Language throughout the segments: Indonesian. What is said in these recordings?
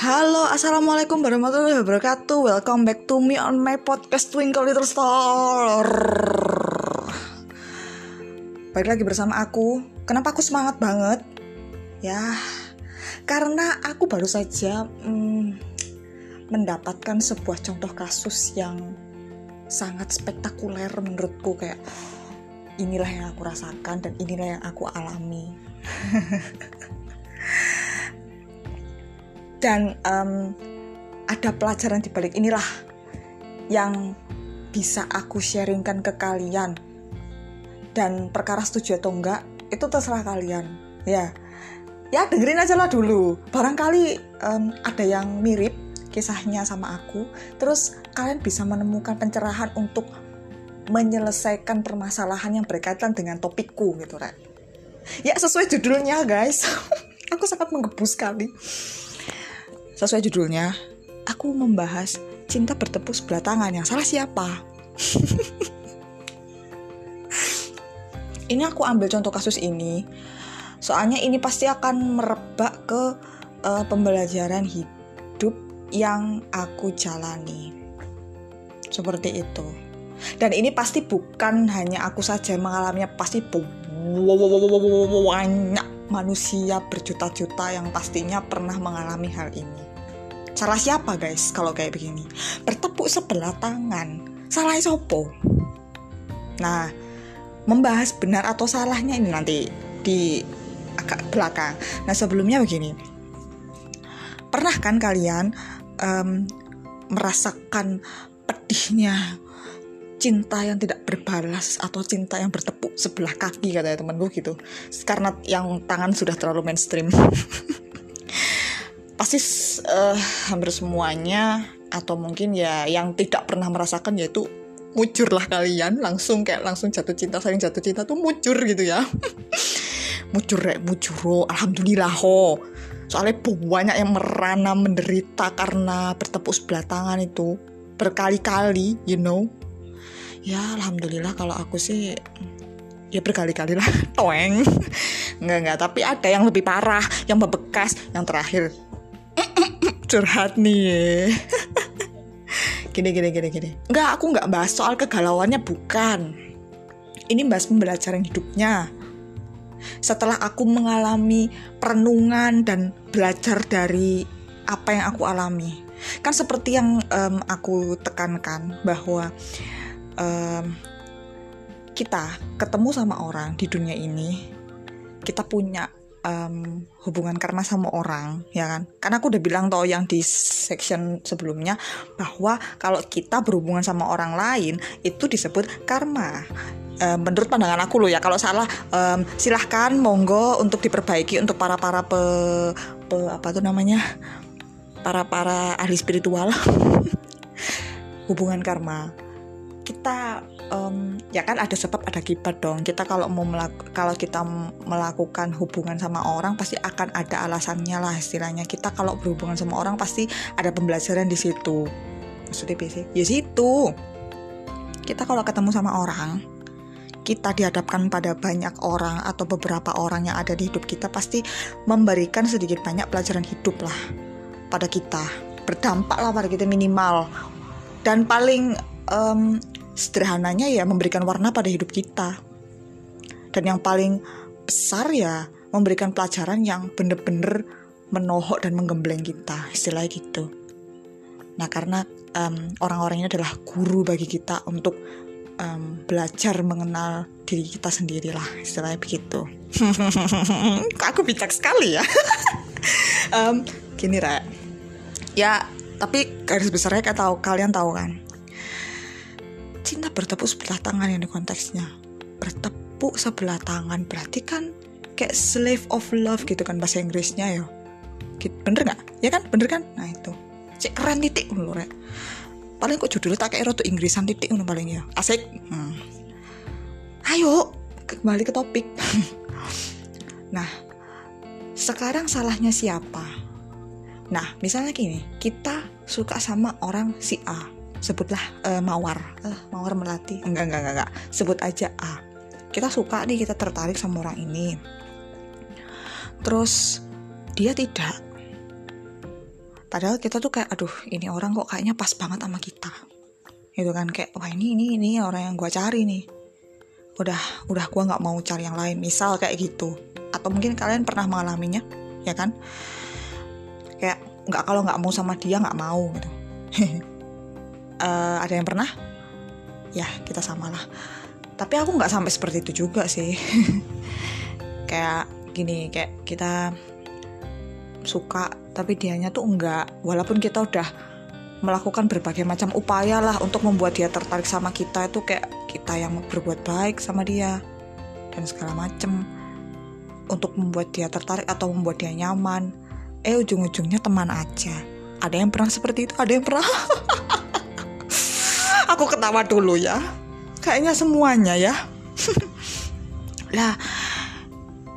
Halo, assalamualaikum warahmatullahi wabarakatuh. Welcome back to me on my podcast Twinkle Little Star. Balik lagi bersama aku. Kenapa aku semangat banget? Ya, karena aku baru saja hmm, mendapatkan sebuah contoh kasus yang sangat spektakuler menurutku kayak inilah yang aku rasakan dan inilah yang aku alami. dan um, ada pelajaran di balik inilah yang bisa aku sharingkan ke kalian. Dan perkara setuju atau enggak itu terserah kalian. Ya. Ya dengerin aja lah dulu. Barangkali um, ada yang mirip kisahnya sama aku. Terus kalian bisa menemukan pencerahan untuk menyelesaikan permasalahan yang berkaitan dengan topikku gitu right? ya sesuai judulnya guys. Aku sangat menggebu sekali Sesuai judulnya, aku membahas cinta bertepuk sebelah tangan yang salah siapa? ini aku ambil contoh kasus ini, soalnya ini pasti akan merebak ke uh, pembelajaran hidup yang aku jalani. Seperti itu. Dan ini pasti bukan hanya aku saja yang mengalaminya, pasti banyak manusia berjuta-juta yang pastinya pernah mengalami hal ini. Salah siapa guys kalau kayak begini? Bertepuk sebelah tangan. Salah sopo? Nah, membahas benar atau salahnya ini nanti di agak belakang. Nah, sebelumnya begini. Pernah kan kalian um, merasakan pedihnya cinta yang tidak berbalas atau cinta yang bertepuk sebelah kaki katanya temen gue gitu karena yang tangan sudah terlalu mainstream pasti uh, hampir semuanya atau mungkin ya yang tidak pernah merasakan yaitu mucur lah kalian langsung kayak langsung jatuh cinta saling jatuh cinta tuh mucur gitu ya. Mucur rek mucuro alhamdulillah ho. Soalnya banyak yang merana menderita karena bertepuk sebelah tangan itu. Berkali-kali you know. Ya alhamdulillah kalau aku sih ya berkali-kali lah. Toeng. Nggak nggak. Tapi ada yang lebih parah yang membekas yang terakhir curhat nih gini gini gini gini. Nggak aku nggak bahas soal kegalauannya bukan. Ini bahas pembelajaran hidupnya. Setelah aku mengalami perenungan dan belajar dari apa yang aku alami. Kan seperti yang um, aku tekankan bahwa um, kita ketemu sama orang di dunia ini kita punya um, hubungan karma sama orang ya kan? Karena aku udah bilang toh yang di section sebelumnya bahwa kalau kita berhubungan sama orang lain itu disebut karma. Um, menurut pandangan aku loh ya kalau salah um, silahkan monggo untuk diperbaiki untuk para para pe, pe apa tuh namanya? Para para ahli spiritual. Hubungan karma kita um, ya kan ada sebab ada akibat dong. Kita kalau mau melaku, kalau kita melakukan hubungan sama orang pasti akan ada alasannya lah istilahnya. Kita kalau berhubungan sama orang pasti ada pembelajaran di situ. Maksudnya sih? Ya situ. Kita kalau ketemu sama orang kita dihadapkan pada banyak orang atau beberapa orang yang ada di hidup kita pasti memberikan sedikit banyak pelajaran hidup lah pada kita. Berdampak lah pada kita minimal. Dan paling um, sederhananya ya memberikan warna pada hidup kita. Dan yang paling besar ya memberikan pelajaran yang bener-bener menohok dan menggembleng kita, istilahnya gitu. Nah karena um, orang-orang ini adalah guru bagi kita untuk um, belajar mengenal diri kita sendiri lah, istilahnya begitu. Aku bijak sekali ya? um, gini Ra, ya tapi garis besarnya kayak tahu kalian tahu kan cinta bertepuk sebelah tangan ini konteksnya. Bertepuk sebelah tangan berarti kan kayak slave of love gitu kan bahasa Inggrisnya ya. Bener nggak? Ya kan? Bener kan? Nah itu. Cek keren titik loh rek. Paling kok judulnya tak kayak roto Inggrisan titik loh paling ya. Asik. Hmm. ayo kembali ke topik. Nah sekarang salahnya siapa? Nah misalnya gini kita suka sama orang si A sebutlah uh, mawar. Uh, mawar melati. Enggak enggak enggak enggak. Sebut aja A. Kita suka nih kita tertarik sama orang ini. Terus dia tidak. Padahal kita tuh kayak aduh ini orang kok kayaknya pas banget sama kita. Gitu kan kayak wah ini ini ini orang yang gue cari nih. Udah udah gue nggak mau cari yang lain. Misal kayak gitu. Atau mungkin kalian pernah mengalaminya ya kan? Kayak nggak kalau nggak mau sama dia nggak mau gitu uh, ada yang pernah? Ya kita samalah. Tapi aku nggak sampai seperti itu juga sih. Kayak gini kayak kita suka tapi dianya tuh enggak walaupun kita udah melakukan berbagai macam upaya lah untuk membuat dia tertarik sama kita itu kayak kita yang berbuat baik sama dia dan segala macem. Untuk membuat dia tertarik atau membuat dia nyaman eh ujung-ujungnya teman aja. Ada yang pernah seperti itu? Ada yang pernah aku ketawa dulu ya. Kayaknya semuanya ya. Lah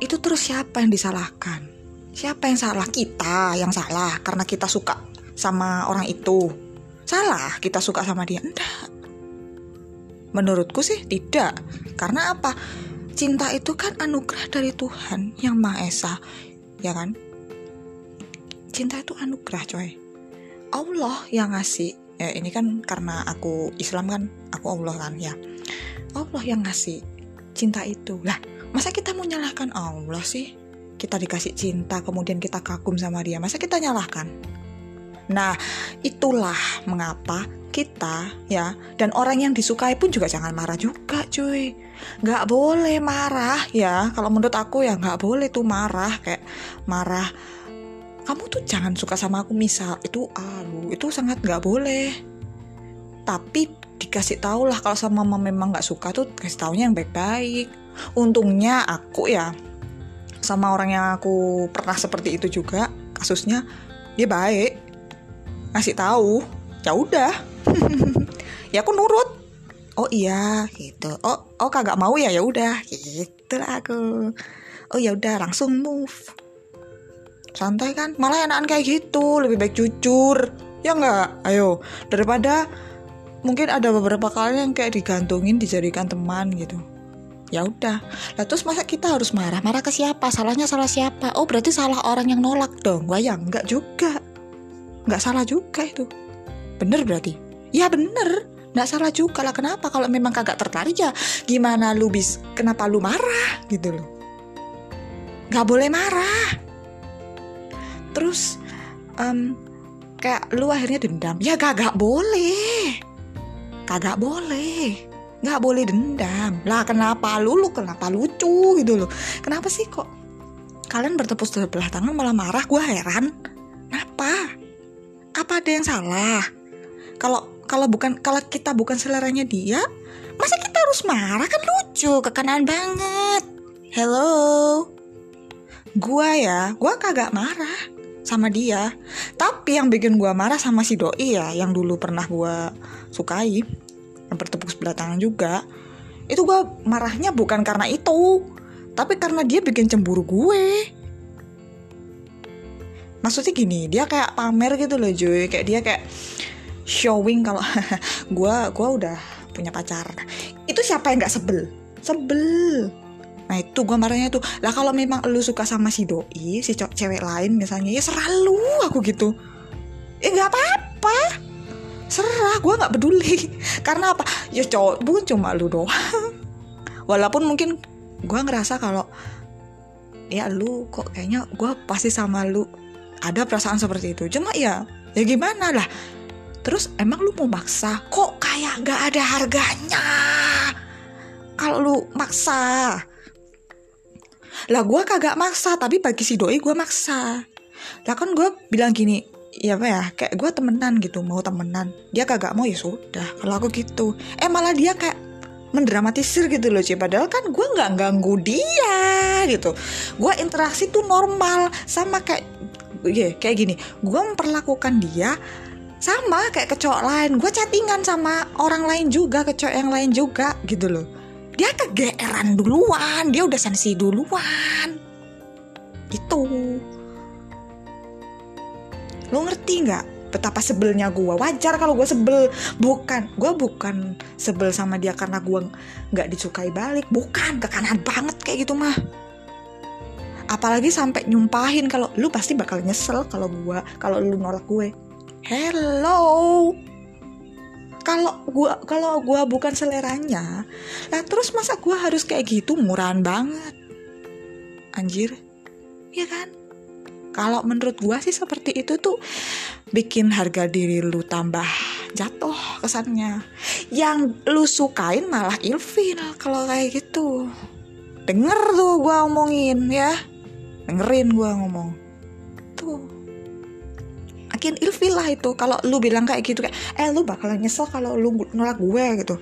itu terus siapa yang disalahkan? Siapa yang salah? Kita yang salah karena kita suka sama orang itu. Salah kita suka sama dia. Enggak. Menurutku sih tidak. Karena apa? Cinta itu kan anugerah dari Tuhan yang Maha Esa ya kan? Cinta itu anugerah coy. Allah yang ngasih ya ini kan karena aku Islam kan aku Allah kan ya. Allah yang ngasih cinta itu. Lah masa kita mau nyalahkan Allah sih? Kita dikasih cinta kemudian kita kagum sama dia masa kita nyalahkan? Nah itulah mengapa kita ya dan orang yang disukai pun juga jangan marah juga cuy. Nggak boleh marah ya. Kalau menurut aku ya nggak boleh tuh marah kayak marah kamu tuh jangan suka sama aku misal itu aduh itu sangat nggak boleh. Tapi dikasih tau lah kalau sama mama memang nggak suka tuh kasih taunya yang baik-baik. Untungnya aku ya sama orang yang aku pernah seperti itu juga kasusnya dia baik. Ngasih tahu ya udah. Ya aku nurut. Oh iya gitu. Oh oh kagak mau ya ya udah. Gitu lah aku. Oh ya udah langsung move santai kan? Malah enakan kayak gitu lebih baik jujur. Ya nggak ayo daripada mungkin ada beberapa kali yang kayak digantungin dijadikan teman gitu. Ya udah. Lah terus masa kita harus marah marah ke siapa? Salahnya salah siapa? Oh berarti salah orang yang nolak dong. Wayang nggak juga. Nggak salah juga itu. Bener berarti? Ya bener. Nggak salah juga lah. Kenapa? Kalau memang kagak tertarik ya gimana lu bis kenapa lu marah? Gitu loh. Nggak boleh marah terus um, kayak lu akhirnya dendam. Ya kagak boleh. Kagak boleh. Nggak boleh dendam. Lah kenapa lu? Lu kenapa lucu gitu loh. Kenapa sih kok kalian bertepuk sebelah tangan malah marah? Gue heran. Kenapa? Apa ada yang salah? Kalau kalau bukan kalau kita bukan seleranya dia masa kita harus marah? Kan lucu kekanan banget. Hello? Gue ya gue kagak marah sama dia. Tapi yang bikin gue marah sama si doi ya yang dulu pernah gue sukai yang bertepuk sebelah tangan juga. Itu gue marahnya bukan karena itu tapi karena dia bikin cemburu gue. Maksudnya gini dia kayak pamer gitu loh Joy. Kayak dia kayak showing kalau gue gua udah punya pacar. Itu siapa yang nggak sebel? Sebel nah itu gue marahnya tuh. Lah kalau memang lu suka sama si doi si cewek lain misalnya ya selalu aku gitu. Eh nggak apa-apa. Serah gue nggak peduli. Karena apa? Ya cowok bukan cuma lu doang. Walaupun mungkin gue ngerasa kalau ya lu kok kayaknya gue pasti sama lu. Ada perasaan seperti itu. Cuma ya ya gimana lah. Terus emang lu mau maksa? Kok kayak nggak ada harganya? Kalau lu maksa lah gue kagak maksa tapi bagi si doi gue maksa. Lah kan gue bilang gini ya apa ya kayak gue temenan gitu mau temenan. Dia kagak mau ya sudah kalau aku gitu. Eh malah dia kayak mendramatisir gitu loh sih padahal kan gue nggak ganggu dia gitu. Gue interaksi tuh normal sama kayak ya kayak gini. Gue memperlakukan dia sama kayak ke cowok lain. Gue chattingan sama orang lain juga ke cowok yang lain juga gitu loh dia kegeeran duluan. Dia udah sensi duluan. Gitu. Lo ngerti nggak betapa sebelnya gue wajar kalau gue sebel. Bukan. Gue bukan sebel sama dia karena gue nggak disukai balik. Bukan. Kekanan banget kayak gitu mah. Apalagi sampai nyumpahin kalau lu pasti bakal nyesel kalau gua kalau lu nolak gue. Hello kalau gua kalau gua bukan seleranya lah terus masa gua harus kayak gitu? Murahan banget. Anjir. Ya kan? Kalau menurut gua sih seperti itu tuh bikin harga diri lu tambah jatuh kesannya. Yang lu sukain malah ilfil kalau kayak gitu. Denger tuh gua omongin ya. Dengerin gue ngomong. Tuh makin ilfil lah itu. Kalau lu bilang kayak gitu kayak eh lu bakalan nyesel kalau lu nolak gue gitu.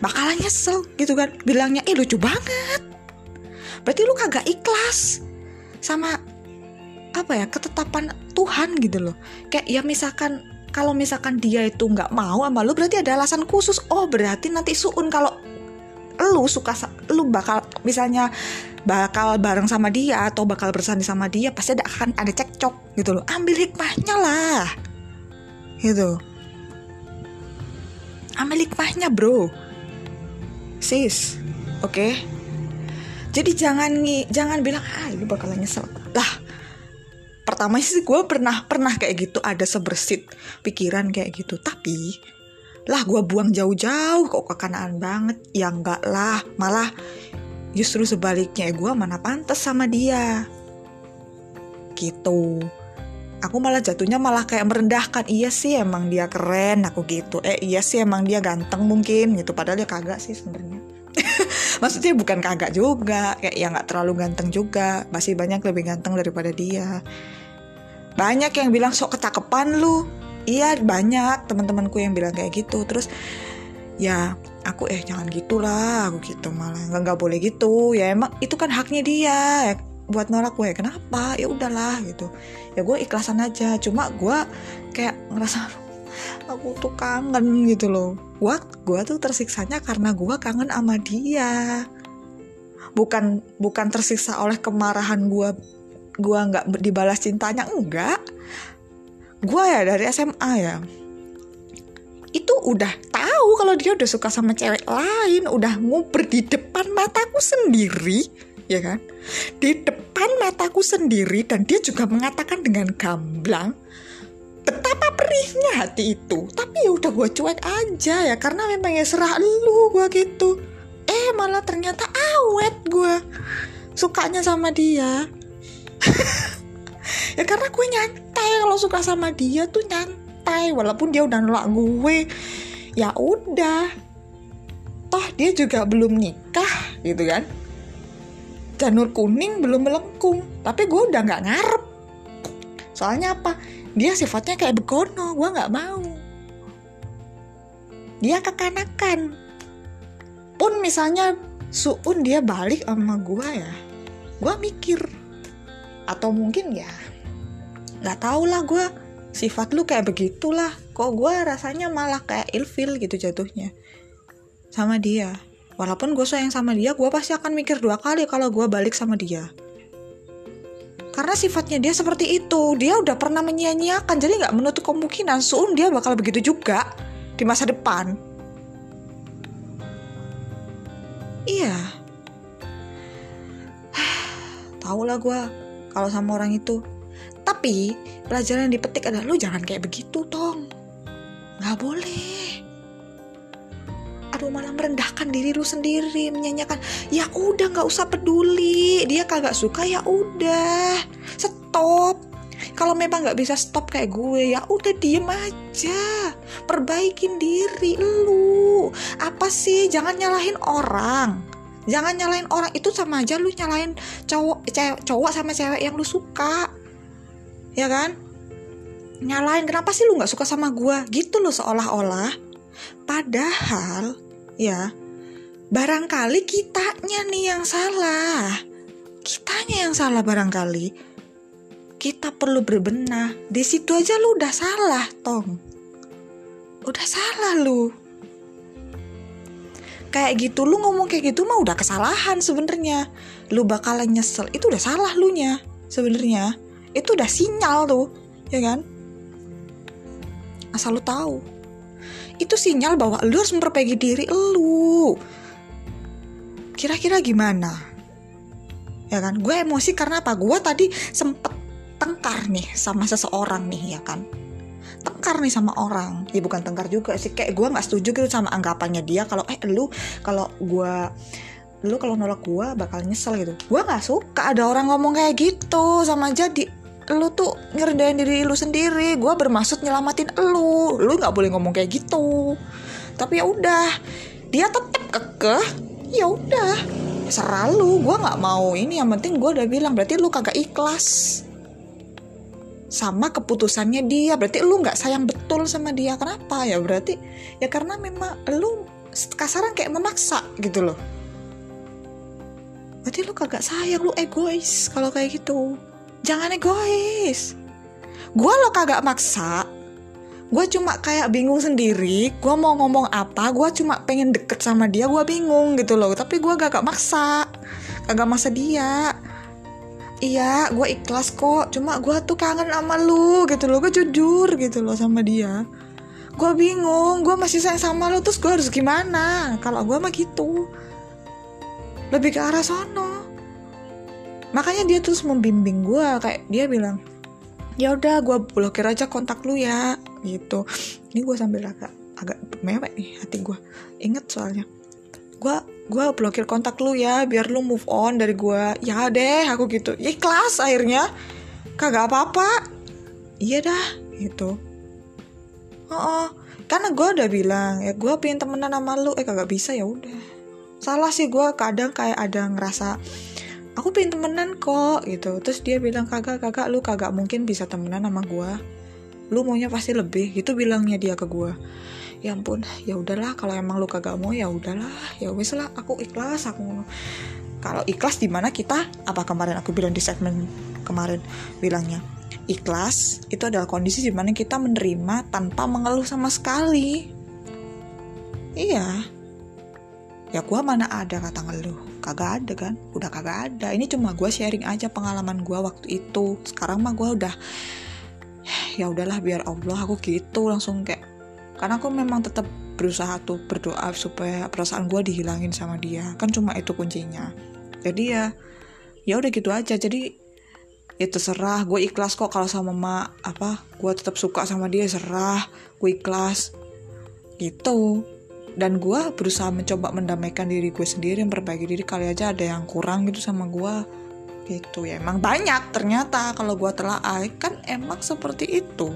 Bakalan nyesel gitu kan. Bilangnya eh lucu banget. Berarti lu kagak ikhlas sama apa ya ketetapan Tuhan gitu loh. Kayak ya misalkan kalau misalkan dia itu nggak mau sama lu berarti ada alasan khusus. Oh berarti nanti suun kalau lu suka lu bakal misalnya bakal bareng sama dia atau bakal bersandi sama dia pasti ada akan ada cekcok gitu loh. Ambil hikmahnya lah. Gitu. Ambil hikmahnya bro. Sis oke? Okay? jadi jangan jangan bilang ah lu bakalan nyesel. Lah pertama sih gue pernah pernah kayak gitu ada sebersit pikiran kayak gitu. Tapi lah gue buang jauh-jauh kok kekanaan banget. Ya enggak lah malah justru sebaliknya gue mana pantas sama dia. Gitu. Aku malah jatuhnya malah kayak merendahkan iya sih emang dia keren aku gitu. Eh iya sih emang dia ganteng mungkin gitu. Padahal dia kagak sih sebenarnya. Maksudnya bukan kagak juga kayak ya nggak terlalu ganteng juga. Masih banyak lebih ganteng daripada dia. Banyak yang bilang sok kecakapan lu. Iya banyak teman-temanku yang bilang kayak gitu. Terus ya aku eh jangan gitulah. Aku gitu malah nggak nggak boleh gitu. Ya emang itu kan haknya dia ya, buat nolak gue. Kenapa? Ya udahlah gitu. Ya gue ikhlasan aja. Cuma gue kayak ngerasa aku tuh kangen gitu loh. Gue gue tuh tersiksanya karena gue kangen sama dia. Bukan bukan tersiksa oleh kemarahan gue gue nggak dibalas cintanya enggak. Gue ya dari SMA ya udah tahu kalau dia udah suka sama cewek lain, udah nguber di depan mataku sendiri, ya kan? Di depan mataku sendiri dan dia juga mengatakan dengan gamblang betapa perihnya hati itu. Tapi ya udah gue cuek aja ya karena memang ya serah lu gue gitu. Eh malah ternyata awet gue sukanya sama dia. ya karena gue nyantai kalau suka sama dia tuh nyantai santai walaupun dia udah nolak gue. Ya udah. Toh dia juga belum nikah gitu kan. Janur kuning belum melengkung tapi gue udah nggak ngarep. Soalnya apa? Dia sifatnya kayak begono gue nggak mau. Dia kekanakan. Pun misalnya suun dia balik sama gue ya gue mikir. Atau mungkin ya nggak tau lah gue sifat lu kayak begitulah. Kok gue rasanya malah kayak ilfil gitu jatuhnya. Sama dia. Walaupun gue sayang sama dia gue pasti akan mikir dua kali kalau gue balik sama dia. Karena sifatnya dia seperti itu. Dia udah pernah menyia-nyiakan jadi nggak menutup kemungkinan soon dia bakal begitu juga di masa depan. Iya. Tahu lah gue kalau sama orang itu tapi pelajaran yang dipetik adalah lu jangan kayak begitu tong. Nggak boleh. Aduh malah merendahkan diri lu sendiri menyanyikan ya udah nggak usah peduli. Dia kagak suka ya udah. Stop. Kalau memang nggak bisa stop kayak gue ya udah diem aja. Perbaikin diri lu. Apa sih? Jangan nyalahin orang. Jangan nyalahin orang. Itu sama aja lu nyalahin cowok cowok sama cewek yang lu suka ya kan? Nyalain kenapa sih lu nggak suka sama gue gitu loh seolah-olah. Padahal ya barangkali kitanya nih yang salah. Kitanya yang salah barangkali. Kita perlu berbenah. Di situ aja lu udah salah tong udah salah lu. Kayak gitu lu ngomong kayak gitu mah udah kesalahan sebenarnya. Lu bakalan nyesel itu udah salah lu nya sebenarnya itu udah sinyal tuh ya kan? Asal lu tahu. Itu sinyal bahwa lu harus memperbaiki diri lu. Kira-kira gimana? Ya kan? Gue emosi karena apa? Gue tadi sempet tengkar nih sama seseorang nih ya kan? Tengkar nih sama orang. Ya bukan tengkar juga sih. Kayak gue nggak setuju gitu sama anggapannya dia. Kalau eh lu kalau gue lu kalau nolak gue bakal nyesel gitu. Gue nggak suka ada orang ngomong kayak gitu. Sama jadi lu tuh ngerendahin diri lu sendiri. Gue bermaksud nyelamatin lu. Lu nggak boleh ngomong kayak gitu. Tapi ya udah dia tetap kekeh ya udah. Serah lu gue nggak mau ini. Yang penting gue udah bilang berarti lu kagak ikhlas. Sama keputusannya dia berarti lu nggak sayang betul sama dia. Kenapa? Ya berarti ya karena memang lu kasaran kayak memaksa gitu loh. Berarti lu kagak sayang lu egois kalau kayak gitu jangan egois. Gue lo kagak maksa. Gue cuma kayak bingung sendiri. Gue mau ngomong apa gue cuma pengen deket sama dia gue bingung gitu loh. Tapi gue gak, gak maksa. Kagak maksa dia. Iya gue ikhlas kok. Cuma gue tuh kangen sama lu gitu loh. Gue jujur gitu loh sama dia. Gue bingung gue masih sayang sama lu terus gue harus gimana? Kalau gue mah gitu. Lebih ke arah sono makanya dia terus membimbing gue kayak dia bilang ya udah gue blokir aja kontak lu ya gitu. Ini gue sambil agak agak mewek nih hati gue inget soalnya gue gue blokir kontak lu ya biar lu move on dari gue ya deh aku gitu. Ikhlas akhirnya. Kagak apa-apa. Iya dah gitu. Oh, oh. karena gue udah bilang ya gue pengen temenan sama lu. Eh kagak bisa ya udah. Salah sih gue kadang kayak ada ngerasa aku pengen temenan kok gitu. Terus dia bilang kagak kagak lu kagak mungkin bisa temenan sama gue lu maunya pasti lebih gitu bilangnya dia ke gue ya ampun ya udahlah kalau emang lu kagak mau ya udahlah. Ya wes lah aku ikhlas aku kalau ikhlas di mana kita? Apa kemarin aku bilang di segmen kemarin bilangnya. Ikhlas itu adalah kondisi di mana kita menerima tanpa mengeluh sama sekali. Iya. Ya gue mana ada kata ngeluh kagak ada kan? Udah kagak ada. Ini cuma gue sharing aja pengalaman gue waktu itu. Sekarang mah gue udah ya udahlah biar Allah aku gitu langsung kayak karena aku memang tetap berusaha tuh berdoa supaya perasaan gue dihilangin sama dia. Kan cuma itu kuncinya. Jadi ya ya udah gitu aja. Jadi ya terserah. Gue ikhlas kok kalau sama mak apa gue tetap suka sama dia serah. Gue ikhlas. Gitu dan gue berusaha mencoba mendamaikan diri gue sendiri memperbaiki diri. Kali aja ada yang kurang gitu sama gue gitu ya emang banyak ternyata kalau gue telah kan emang seperti itu.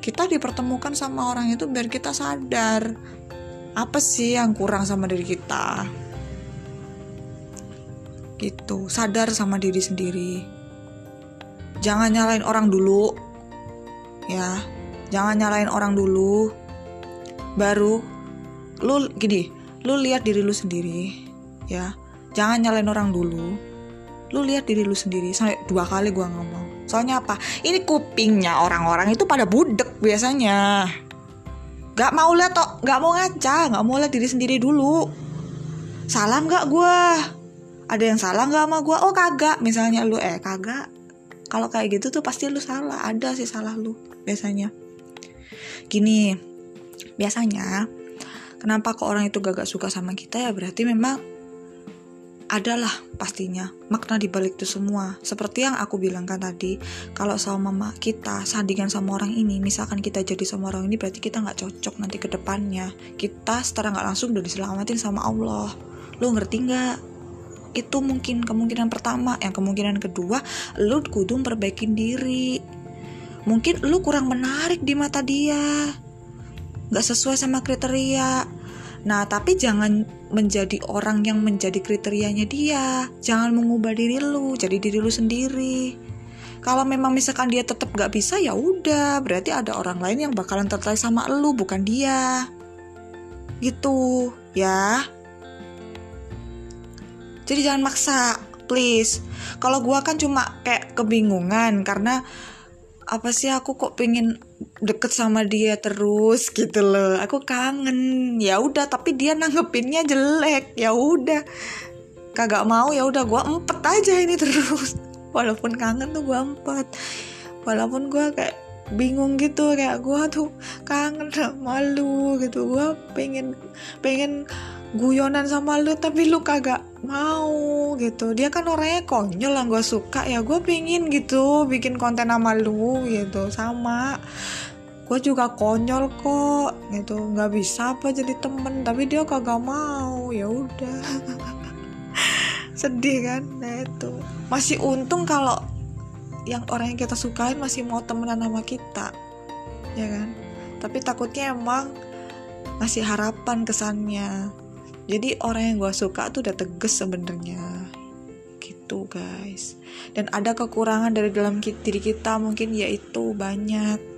Kita dipertemukan sama orang itu biar kita sadar. Apa sih yang kurang sama diri kita? Gitu sadar sama diri sendiri. Jangan nyalain orang dulu ya. Jangan nyalain orang dulu. Baru lu gini lu lihat diri lu sendiri ya. Jangan nyalain orang dulu. Lu lihat diri lu sendiri. Sampai dua kali gua ngomong. Soalnya apa? Ini kupingnya orang-orang itu pada budek biasanya. Gak mau lihat toh gak mau ngaca gak mau lihat diri sendiri dulu. Salah nggak gua? Ada yang salah nggak sama gua? Oh kagak. Misalnya lu eh kagak. Kalau kayak gitu tuh pasti lu salah. Ada sih salah lu biasanya. Gini biasanya kenapa kok orang itu gak, gak suka sama kita? Ya berarti memang adalah pastinya makna dibalik itu semua. Seperti yang aku bilangkan tadi kalau sama mama kita sandingan sama orang ini misalkan kita jadi sama orang ini berarti kita nggak cocok nanti ke depannya. Kita secara nggak langsung udah diselamatin sama Allah. Lo ngerti nggak itu mungkin kemungkinan pertama. Yang kemungkinan kedua lo kudu perbaikin diri. Mungkin lo kurang menarik di mata dia nggak sesuai sama kriteria Nah, tapi jangan menjadi orang yang menjadi kriterianya dia. Jangan mengubah diri lu, jadi diri lu sendiri. Kalau memang misalkan dia tetap gak bisa, ya udah. Berarti ada orang lain yang bakalan tertarik sama lu, bukan dia. Gitu, ya. Jadi jangan maksa, please. Kalau gua kan cuma kayak kebingungan karena apa sih aku kok pengen deket sama dia terus gitu loh. Aku kangen. Ya udah tapi dia nanggepinnya jelek. Ya udah. Kagak mau ya udah gue empet aja ini terus. Walaupun kangen tuh gue empet. Walaupun gue kayak bingung gitu kayak gue tuh kangen malu gitu. Gue pengen pengen guyonan sama lu tapi lu kagak mau gitu. Dia kan orangnya konyol lah gue suka. Ya gue pingin gitu bikin konten sama lu gitu. Sama gue juga konyol kok gitu. Nggak bisa apa jadi temen tapi dia kagak mau. Ya udah. Sedih kan? Nah itu. Masih untung kalau yang orang yang kita sukain masih mau temenan sama kita. Ya kan? Tapi takutnya emang ngasih harapan kesannya. Jadi orang yang gue suka tuh udah tegas sebenarnya. Gitu guys. Dan ada kekurangan dari dalam diri kita mungkin yaitu banyak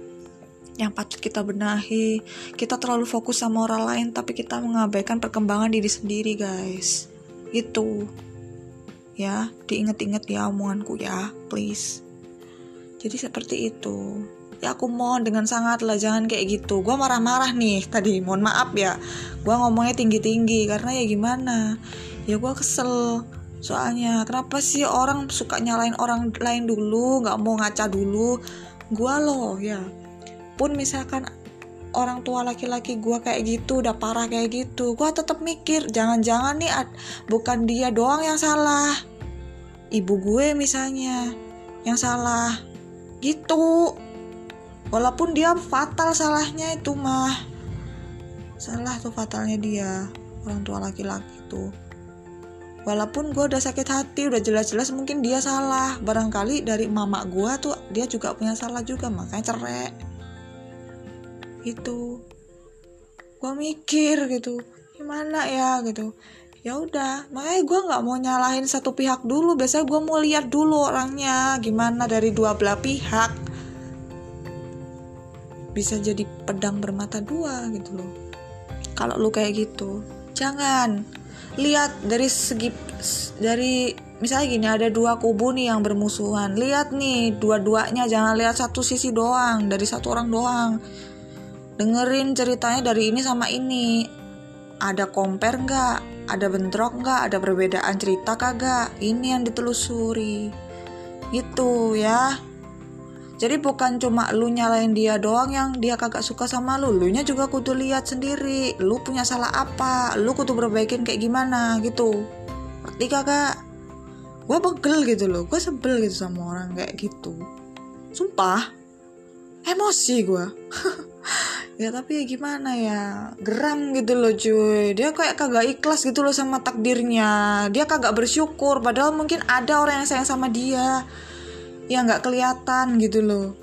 yang patut kita benahi. Kita terlalu fokus sama orang lain, tapi kita mengabaikan perkembangan diri sendiri, guys. Itu, ya, diinget-inget ya omonganku ya, please. Jadi seperti itu. Ya aku mohon dengan sangat lah jangan kayak gitu. Gua marah-marah nih tadi, mohon maaf ya. Gua ngomongnya tinggi-tinggi karena ya gimana? Ya gua kesel. Soalnya kenapa sih orang suka nyalain orang lain dulu, nggak mau ngaca dulu? Gua loh ya pun misalkan orang tua laki-laki gue kayak gitu udah parah kayak gitu gue tetap mikir jangan-jangan nih bukan dia doang yang salah. Ibu gue misalnya yang salah. Gitu. Walaupun dia fatal salahnya itu mah. Salah tuh fatalnya dia orang tua laki-laki tuh. Walaupun gue udah sakit hati udah jelas-jelas mungkin dia salah. Barangkali dari mama gue tuh dia juga punya salah juga makanya cerai gitu. Gue mikir gitu gimana ya? gitu. Ya udah makanya gue nggak mau nyalahin satu pihak dulu. Biasanya gue mau lihat dulu orangnya gimana dari dua belah pihak. Bisa jadi pedang bermata dua gitu loh. Kalau lu kayak gitu jangan. Lihat dari segi dari misalnya gini ada dua kubu nih yang bermusuhan. Lihat nih dua-duanya jangan lihat satu sisi doang dari satu orang doang dengerin ceritanya dari ini sama ini. Ada compare nggak? Ada bentrok nggak? Ada perbedaan cerita kagak? Ini yang ditelusuri. Gitu ya. Jadi bukan cuma lu nyalain dia doang yang dia kagak suka sama lu. Lu nya juga kudu lihat sendiri. Lu punya salah apa? Lu kudu perbaikin kayak gimana? Gitu. Ngerti kagak? Gue pegel gitu loh. Gue sebel gitu sama orang kayak gitu. Sumpah emosi gue ya tapi ya gimana ya? Geram gitu loh cuy. Dia kayak kagak ikhlas gitu loh sama takdirnya. Dia kagak bersyukur padahal mungkin ada orang yang sayang sama dia. Yang nggak kelihatan gitu loh.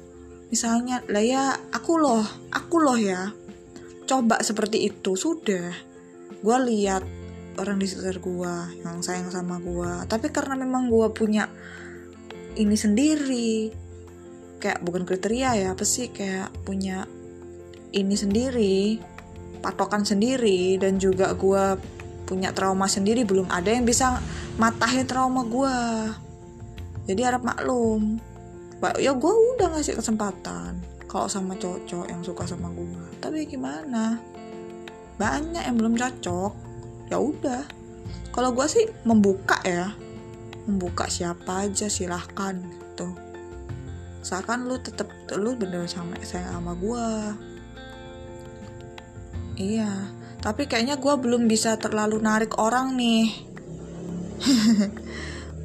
Misalnya lah ya aku loh aku loh ya. Coba seperti itu sudah. Gue lihat orang di sekitar gue yang sayang sama gue tapi karena memang gue punya ini sendiri kayak bukan kriteria ya apa sih kayak punya ini sendiri patokan sendiri dan juga gue punya trauma sendiri belum ada yang bisa matahin trauma gue jadi harap maklum. Ya gue udah ngasih kesempatan kalau sama cowok yang suka sama gue tapi gimana? Banyak yang belum cocok. Ya udah. Kalau gue sih membuka ya. Membuka siapa aja silahkan seakan lu tetep lu bener sama saya sama gue Iya, tapi kayaknya gue belum bisa terlalu narik orang nih.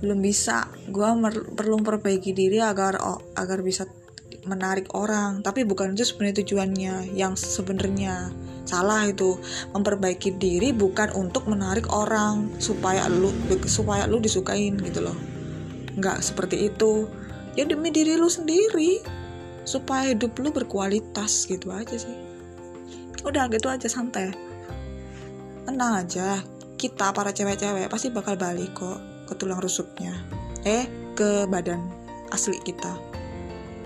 belum bisa. Gue perlu perbaiki diri agar agar bisa menarik orang. Tapi bukan itu sebenarnya tujuannya. Yang sebenarnya salah itu memperbaiki diri bukan untuk menarik orang supaya lu supaya lu disukain gitu loh. Nggak seperti itu. Ya demi diri lu sendiri. Supaya hidup lu berkualitas gitu aja sih. Udah gitu aja santai. Tenang aja. Kita para cewek-cewek pasti bakal balik kok ke tulang rusuknya. Eh ke badan asli kita.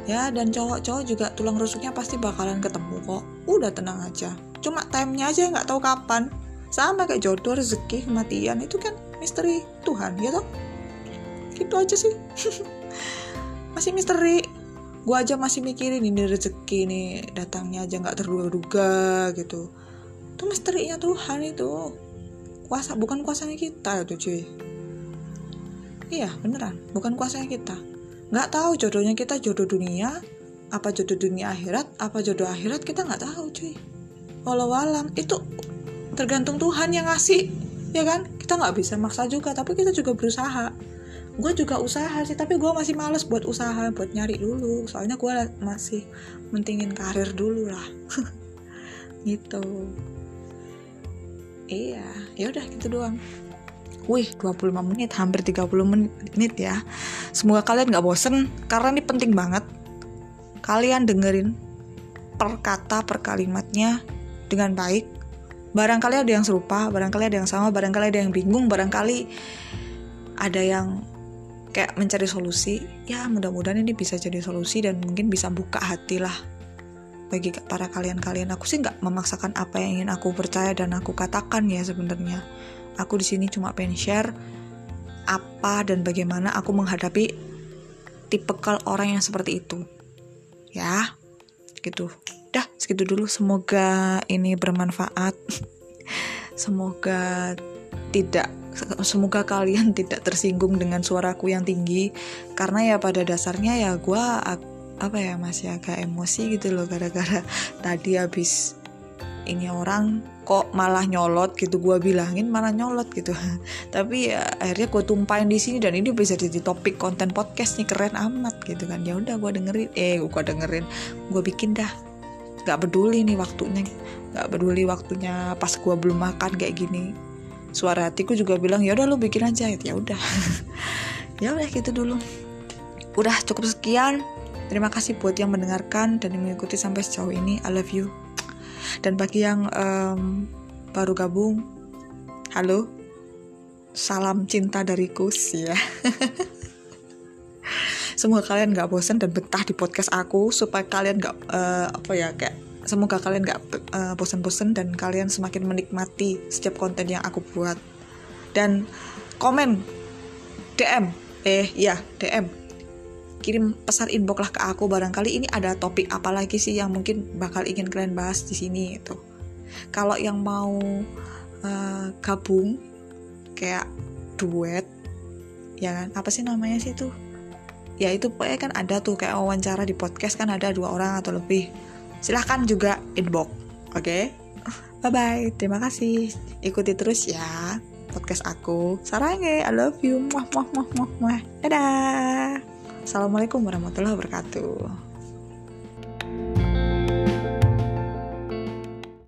Ya dan cowok-cowok juga tulang rusuknya pasti bakalan ketemu kok. Udah tenang aja. Cuma timenya aja nggak tahu kapan. Sama kayak jodoh rezeki kematian itu kan misteri Tuhan ya toh? Gitu aja sih masih misteri. Gue aja masih mikirin ini rezeki nih datangnya aja nggak terduga-duga gitu. Itu misterinya Tuhan itu. Kuasa bukan kuasanya kita itu cuy. Iya beneran. Bukan kuasanya kita. Nggak tahu jodohnya kita jodoh dunia apa jodoh dunia akhirat apa jodoh akhirat kita nggak tahu cuy. Walau alam itu tergantung Tuhan yang ngasih ya kan? Kita nggak bisa maksa juga tapi kita juga berusaha gue juga usaha sih tapi gue masih males buat usaha buat nyari dulu soalnya gue masih mentingin karir dulu lah gitu iya ya udah gitu doang Wih, 25 menit, hampir 30 menit ya. Semoga kalian gak bosen, karena ini penting banget. Kalian dengerin per kata, per kalimatnya dengan baik. Barangkali ada yang serupa, barangkali ada yang sama, barangkali ada yang bingung, barangkali ada yang kayak mencari solusi. Ya, mudah-mudahan ini bisa jadi solusi dan mungkin bisa buka hati lah bagi para kalian-kalian. Aku sih nggak memaksakan apa yang ingin aku percaya dan aku katakan ya sebenarnya Aku di sini cuma pengen share apa dan bagaimana aku menghadapi tipikal orang yang seperti itu. Ya, gitu. Dah, segitu dulu. Semoga ini bermanfaat. Semoga tidak semoga kalian tidak tersinggung dengan suaraku yang tinggi. Karena ya pada dasarnya ya gue apa ya masih agak emosi gitu loh gara-gara tadi habis ini orang kok malah nyolot gitu. Gue bilangin malah nyolot gitu. Tapi ya akhirnya gue tumpahin di sini dan ini bisa jadi topik konten podcast nih. Keren amat gitu kan. Ya udah gue dengerin. Eh gue dengerin. Gue bikin dah. Nggak peduli nih waktunya. Nggak peduli waktunya pas gue belum makan kayak gini suara hatiku juga bilang ya udah lu bikin aja. Ya udah. Ya udah gitu dulu. Udah cukup sekian. Terima kasih buat yang mendengarkan dan yang mengikuti sampai sejauh ini. I love you. Dan bagi yang um, baru gabung, halo, salam cinta dariku sih ya. Semoga kalian gak bosan dan betah di podcast aku supaya kalian gak uh, apa ya kayak semoga kalian gak uh, bosan-bosan dan kalian semakin menikmati setiap konten yang aku buat. Dan komen DM eh ya DM kirim pesan inbox lah ke aku. Barangkali ini ada topik apa lagi sih yang mungkin bakal ingin kalian bahas di sini itu kalau yang mau uh, gabung kayak duet ya kan? Apa sih namanya sih tuh ya itu pokoknya kan ada tuh kayak wawancara di podcast kan ada dua orang atau lebih silahkan juga inbox oke? Okay? bye bye terima kasih. Ikuti terus ya podcast aku. Sarange I love you. Muah muah muah muah muah dadah. Assalamualaikum warahmatullahi wabarakatuh.